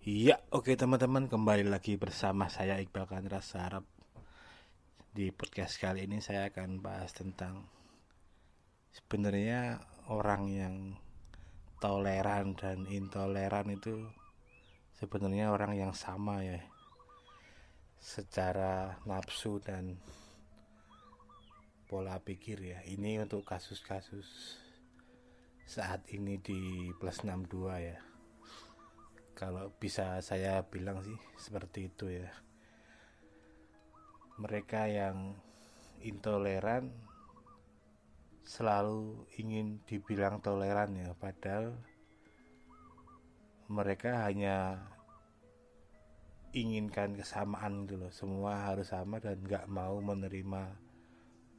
Iya, oke teman-teman kembali lagi bersama saya Iqbal Kandra Sarap. Di podcast kali ini saya akan bahas tentang sebenarnya orang yang toleran dan intoleran itu sebenarnya orang yang sama ya. Secara nafsu dan pola pikir ya. Ini untuk kasus-kasus saat ini di plus 62 ya kalau bisa saya bilang sih seperti itu ya. Mereka yang intoleran selalu ingin dibilang toleran ya padahal mereka hanya inginkan kesamaan gitu loh. Semua harus sama dan nggak mau menerima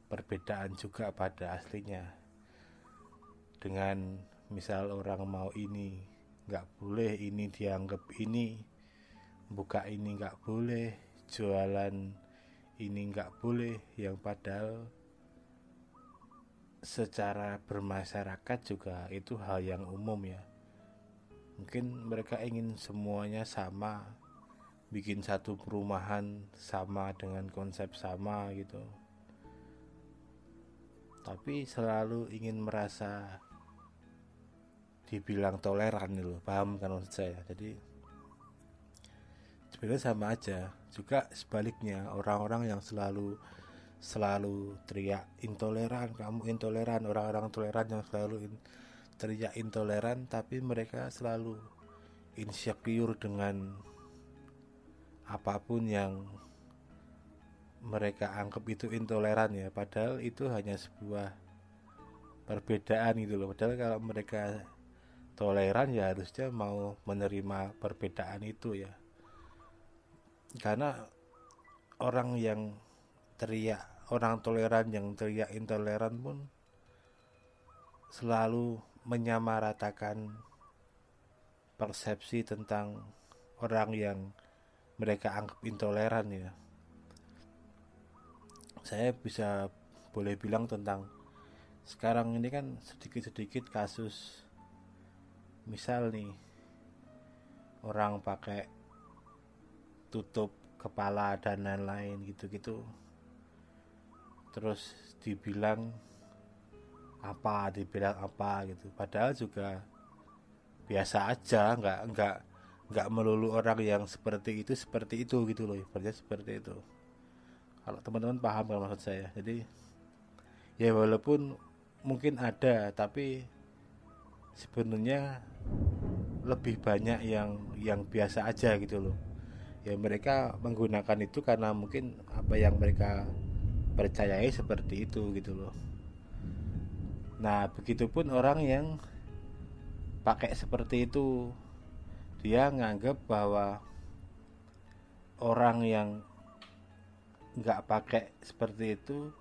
perbedaan juga pada aslinya. Dengan misal orang mau ini nggak boleh ini dianggap ini buka ini nggak boleh jualan ini nggak boleh. Yang padahal secara bermasyarakat juga itu hal yang umum ya. Mungkin mereka ingin semuanya sama bikin satu perumahan sama dengan konsep sama gitu. Tapi selalu ingin merasa dibilang toleran loh paham kan maksud saya? Jadi sebenarnya sama aja. Juga sebaliknya orang-orang yang selalu selalu teriak intoleran kamu intoleran orang-orang toleran yang selalu in, teriak intoleran tapi mereka selalu insecure dengan apa pun yang mereka anggap itu intoleran ya. Padahal itu hanya sebuah perbedaan gitu loh. Padahal kalau mereka toleran ya harusnya mau menerima perbedaan itu ya. Karena orang yang teriak orang toleran yang teriak intoleran pun selalu menyamaratakan persepsi tentang orang yang mereka anggap intoleran ya. Saya bisa boleh bilang tentang sekarang ini kan sedikit-sedikit kasus misal nih orang pakai tutup kepala dan lain-lain gitu-gitu terus dibilang apa dibilang apa gitu. Padahal juga biasa aja nggak nggak nggak melulu orang yang seperti itu seperti itu gitu loh ibaratnya seperti itu. Kalau teman-teman paham kalau maksud saya? Jadi ya walaupun mungkin ada tapi sebenarnya lebih banyak yang yang biasa aja gitu loh. Ya mereka menggunakan itu karena mungkin apa yang mereka percayai seperti itu gitu loh. Nah begitupun orang yang pakai seperti itu dia nganggap bahwa orang yang nggak pakai seperti itu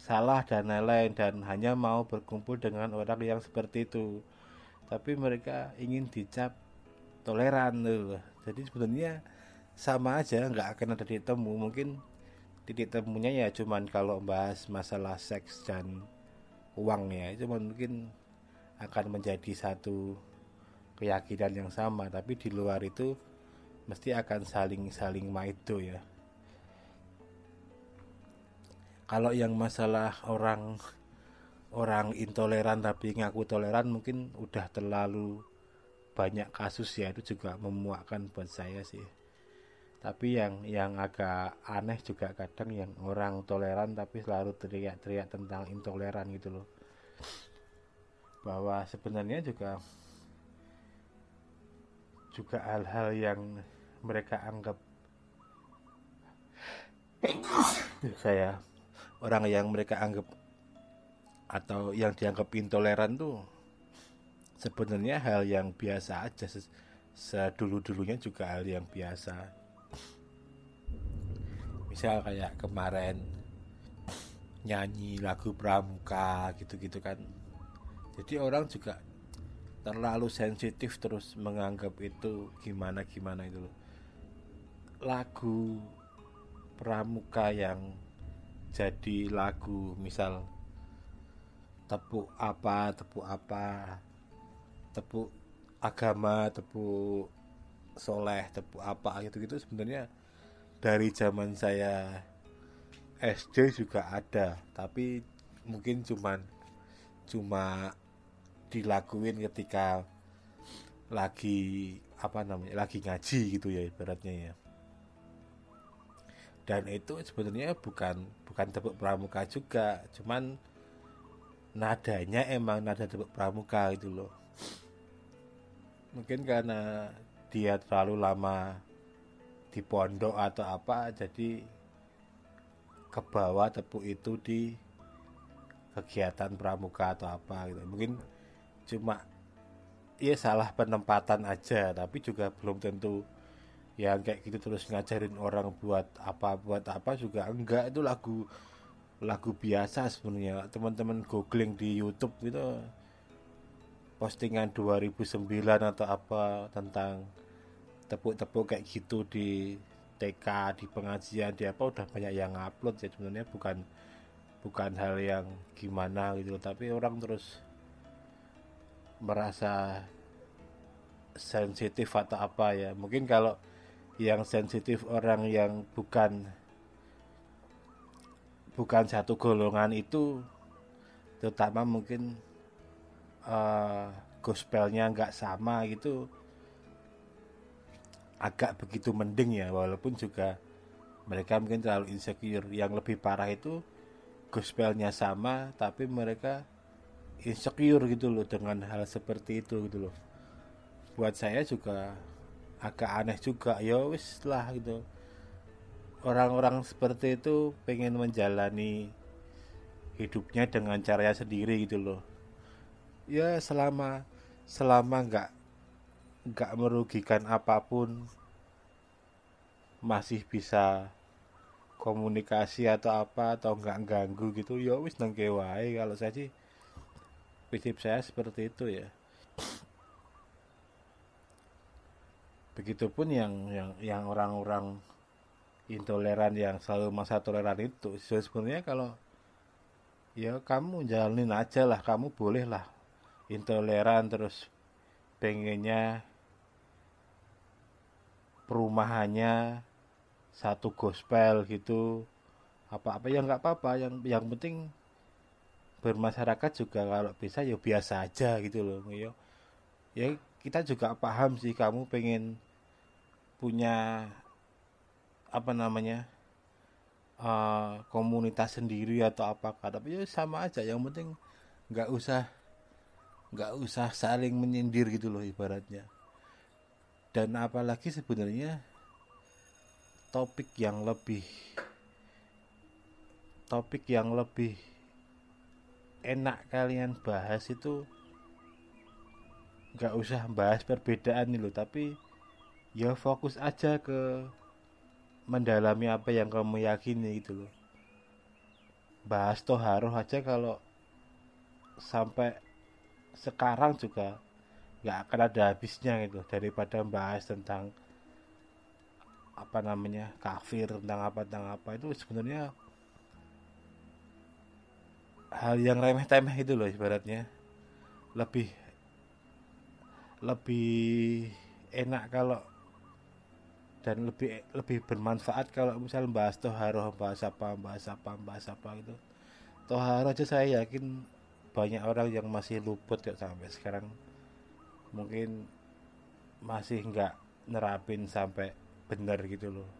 salah dan lain-lain dan hanya mau berkumpul dengan orang yang seperti itu. Tapi mereka ingin dicap toleran tuh jadi sebenarnya sama aja nggak akan ada titik temu mungkin titik temunya ya cuman kalau bahas masalah seks dan uang ya. Cuman mungkin akan menjadi satu keyakinan yang sama. Tapi di luar itu mesti akan saling saling maido ya kalau yang masalah orang orang intoleran tapi ngaku toleran mungkin udah terlalu banyak kasus ya itu juga memuakkan buat saya sih. Tapi yang yang agak aneh juga kadang yang orang toleran tapi selalu teriak-teriak tentang intoleran gitu loh. Bahwa sebenarnya juga juga hal-hal yang mereka anggap saya orang yang mereka anggap atau yang dianggap intoleran tuh sebenarnya hal yang biasa aja sedulu-dulunya juga hal yang biasa. Misal kayak kemarin nyanyi lagu pramuka gitu-gitu kan. Jadi orang juga terlalu sensitif terus menganggap itu gimana gimana itu lagu pramuka yang jadi lagu misal tepuk apa tepuk apa tepuk agama tepuk soleh tepuk apa gitu gitu sebenarnya dari zaman saya SD juga ada tapi mungkin cuman cuma dilakuin ketika lagi apa namanya lagi ngaji gitu ya ibaratnya ya dan itu sebenarnya bukan bukan tepuk pramuka juga. Cuman nadanya emang nada tepuk pramuka gitu loh. Mungkin karena dia terlalu lama di pondok atau apa jadi ke bawah tepuk itu di kegiatan pramuka atau apa gitu. Mungkin cuma ya salah penempatan aja tapi juga belum tentu yang kayak gitu terus ngajarin orang buat apa buat apa juga enggak. Itu lagu lagu biasa sebenarnya. Teman-teman googling di YouTube itu postingan 2009 atau apa tentang tepuk-tepuk kayak gitu di TK di pengajian di apa udah banyak yang upload ya sebenarnya. Bukan bukan hal yang gimana gitu. Tapi orang terus merasa sensitif atau apa ya. Mungkin kalau yang sensitif orang yang bukan bukan satu golongan itu terutama mungkin uh, gospelnya nggak sama gitu agak begitu mending ya walaupun juga mereka mungkin terlalu insecure. Yang lebih parah itu gospelnya sama tapi mereka insecure gitu loh dengan hal seperti itu gitu loh. Buat saya juga agak aneh juga. Ya wis lah gitu. Orang-orang seperti itu pengen menjalani hidupnya dengan caranya sendiri gitu loh. Ya selama selama nggak nggak merugikan apa pun masih bisa komunikasi atau apa atau nggak ganggu gitu ya wis nang kalau saya sih prinsip saya seperti itu ya begitupun yang yang yang orang-orang intoleran yang selalu masa toleran itu. Sebenarnya kalau ya kamu jalanin aja lah kamu boleh lah intoleran terus pengennya perumahannya satu gospel gitu. Apa-apa ya nggak apa-apa. Yang yang penting bermasyarakat juga kalau bisa ya biasa aja gitu loh ya ya kita juga paham sih kamu pengen punya apa namanya uh, komunitas sendiri atau apa tapi ya sama aja yang penting nggak usah nggak usah saling menyindir gitu loh ibaratnya. Dan apalagi sebenarnya topik yang lebih topik yang lebih enak kalian bahas itu nggak usah bahas perbedaan nih loh. Tapi ya fokus aja ke mendalami apa yang kamu yakini gitu loh. Bahas toharoh aja kalau sampai sekarang juga nggak akan ada habisnya gitu. Daripada bahas tentang apa namanya kafir tentang apa tentang apa. Itu sebenarnya hal yang remeh temeh itu loh ibaratnya. Lebih lebih enak kalau dan lebih lebih bermanfaat kalau misal bahas toharoh bahas apa bahas apa bahas apa gitu. Toharoh aja saya yakin banyak orang yang masih luput ya sampai sekarang. Mungkin masih nggak nerapin sampai benar gitu loh.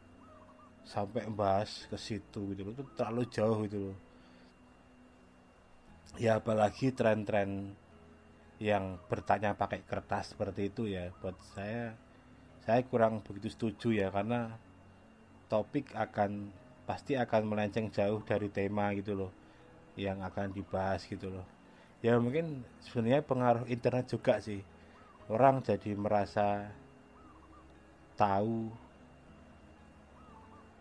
Sampai bahas ke situ gitu loh. Itu terlalu jauh gitu loh. Ya apalagi tren-tren yang bertanya pakai kertas seperti itu ya buat saya saya kurang begitu setuju ya karena topik akan pasti akan melenceng jauh dari tema gitu loh yang akan dibahas gitu loh. Ya mungkin sebenarnya pengaruh internet juga sih. Orang jadi merasa tahu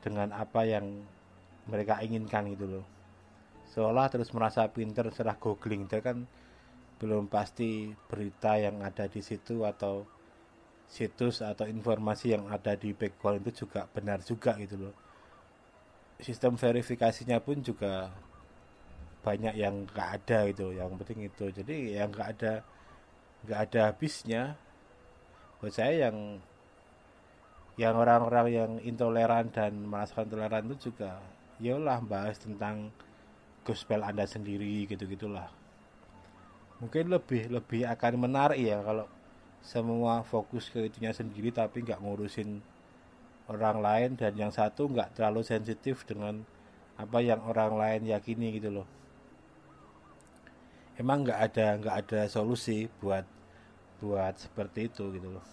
dengan apa yang mereka inginkan gitu loh. Seolah terus merasa pinter setelah googling itu kan belum pasti berita yang ada di situ atau situs atau informasi yang ada di background itu juga benar juga gitu loh. Sistem verifikasinya pun juga banyak yang gak ada gitu yang penting itu. Jadi yang gak ada nggak ada habisnya buat saya yang yang orang-orang yang intoleran dan merasakan intoleran itu juga lah bahas tentang gospel anda sendiri gitu gitulah mungkin lebih lebih akan menarik ya kalau semua fokus ke itunya sendiri tapi nggak ngurusin orang lain dan yang satu nggak terlalu sensitif dengan apa yang orang lain yakini gitu loh. Emang nggak ada nggak ada solusi buat buat seperti itu gitu loh.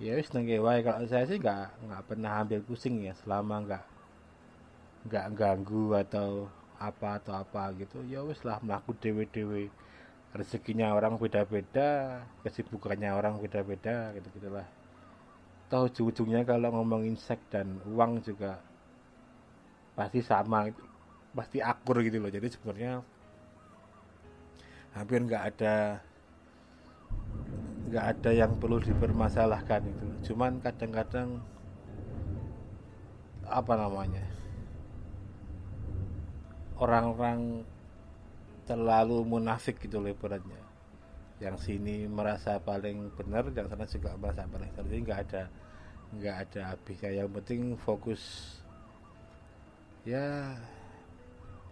Ya wis kalau saya sih nggak nggak pernah ambil pusing ya selama nggak nggak ganggu atau apa atau apa gitu ya wis lah melaku dewe dewe rezekinya orang beda-beda kesibukannya orang beda-beda gitu gitulah tahu ujung-ujungnya kalau ngomongin seks dan uang juga pasti sama pasti akur gitu loh. Jadi sebenarnya hampir nggak ada nggak ada yang perlu dipermasalahkan itu. Cuman kadang-kadang apa namanya orang-orang terlalu munafik gitu lebarannya yang sini merasa paling benar yang sana juga merasa paling benar. Nggak ada nggak ada habisnya. Yang penting fokus ya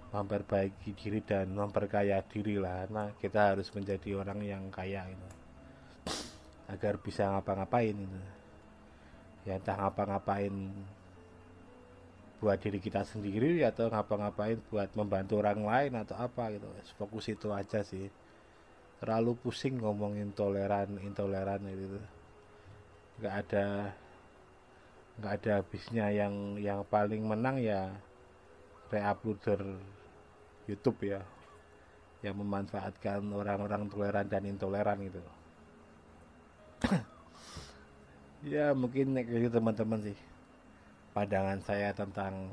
memperbaiki diri dan memperkaya diri lah. Nah kita harus menjadi orang yang kaya itu agar bisa ngapa-ngapain gitu. ya entah ngapa-ngapain buat diri kita sendiri atau ngapa-ngapain buat membantu orang lain atau apa gitu. Fokus itu aja sih. Terlalu pusing ngomongin toleran intoleran gitu. Nggak ada nggak ada habisnya. Yang yang paling menang ya reuploader YouTube ya yang memanfaatkan orang-orang toleran dan intoleran gitu. Ya mungkin kayak gitu teman-teman sih pandangan saya tentang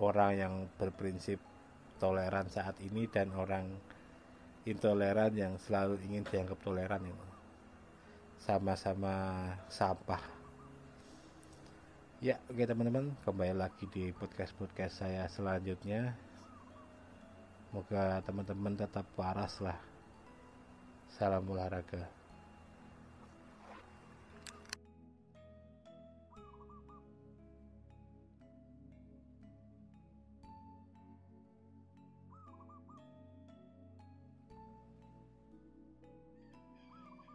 orang yang berprinsip toleran saat ini dan orang intoleran yang selalu ingin dianggap toleran itu sama-sama sampah. Ya oke teman-teman kembali lagi di podcast podcast saya selanjutnya. Semoga teman-teman tetap waras lah. Salam olahraga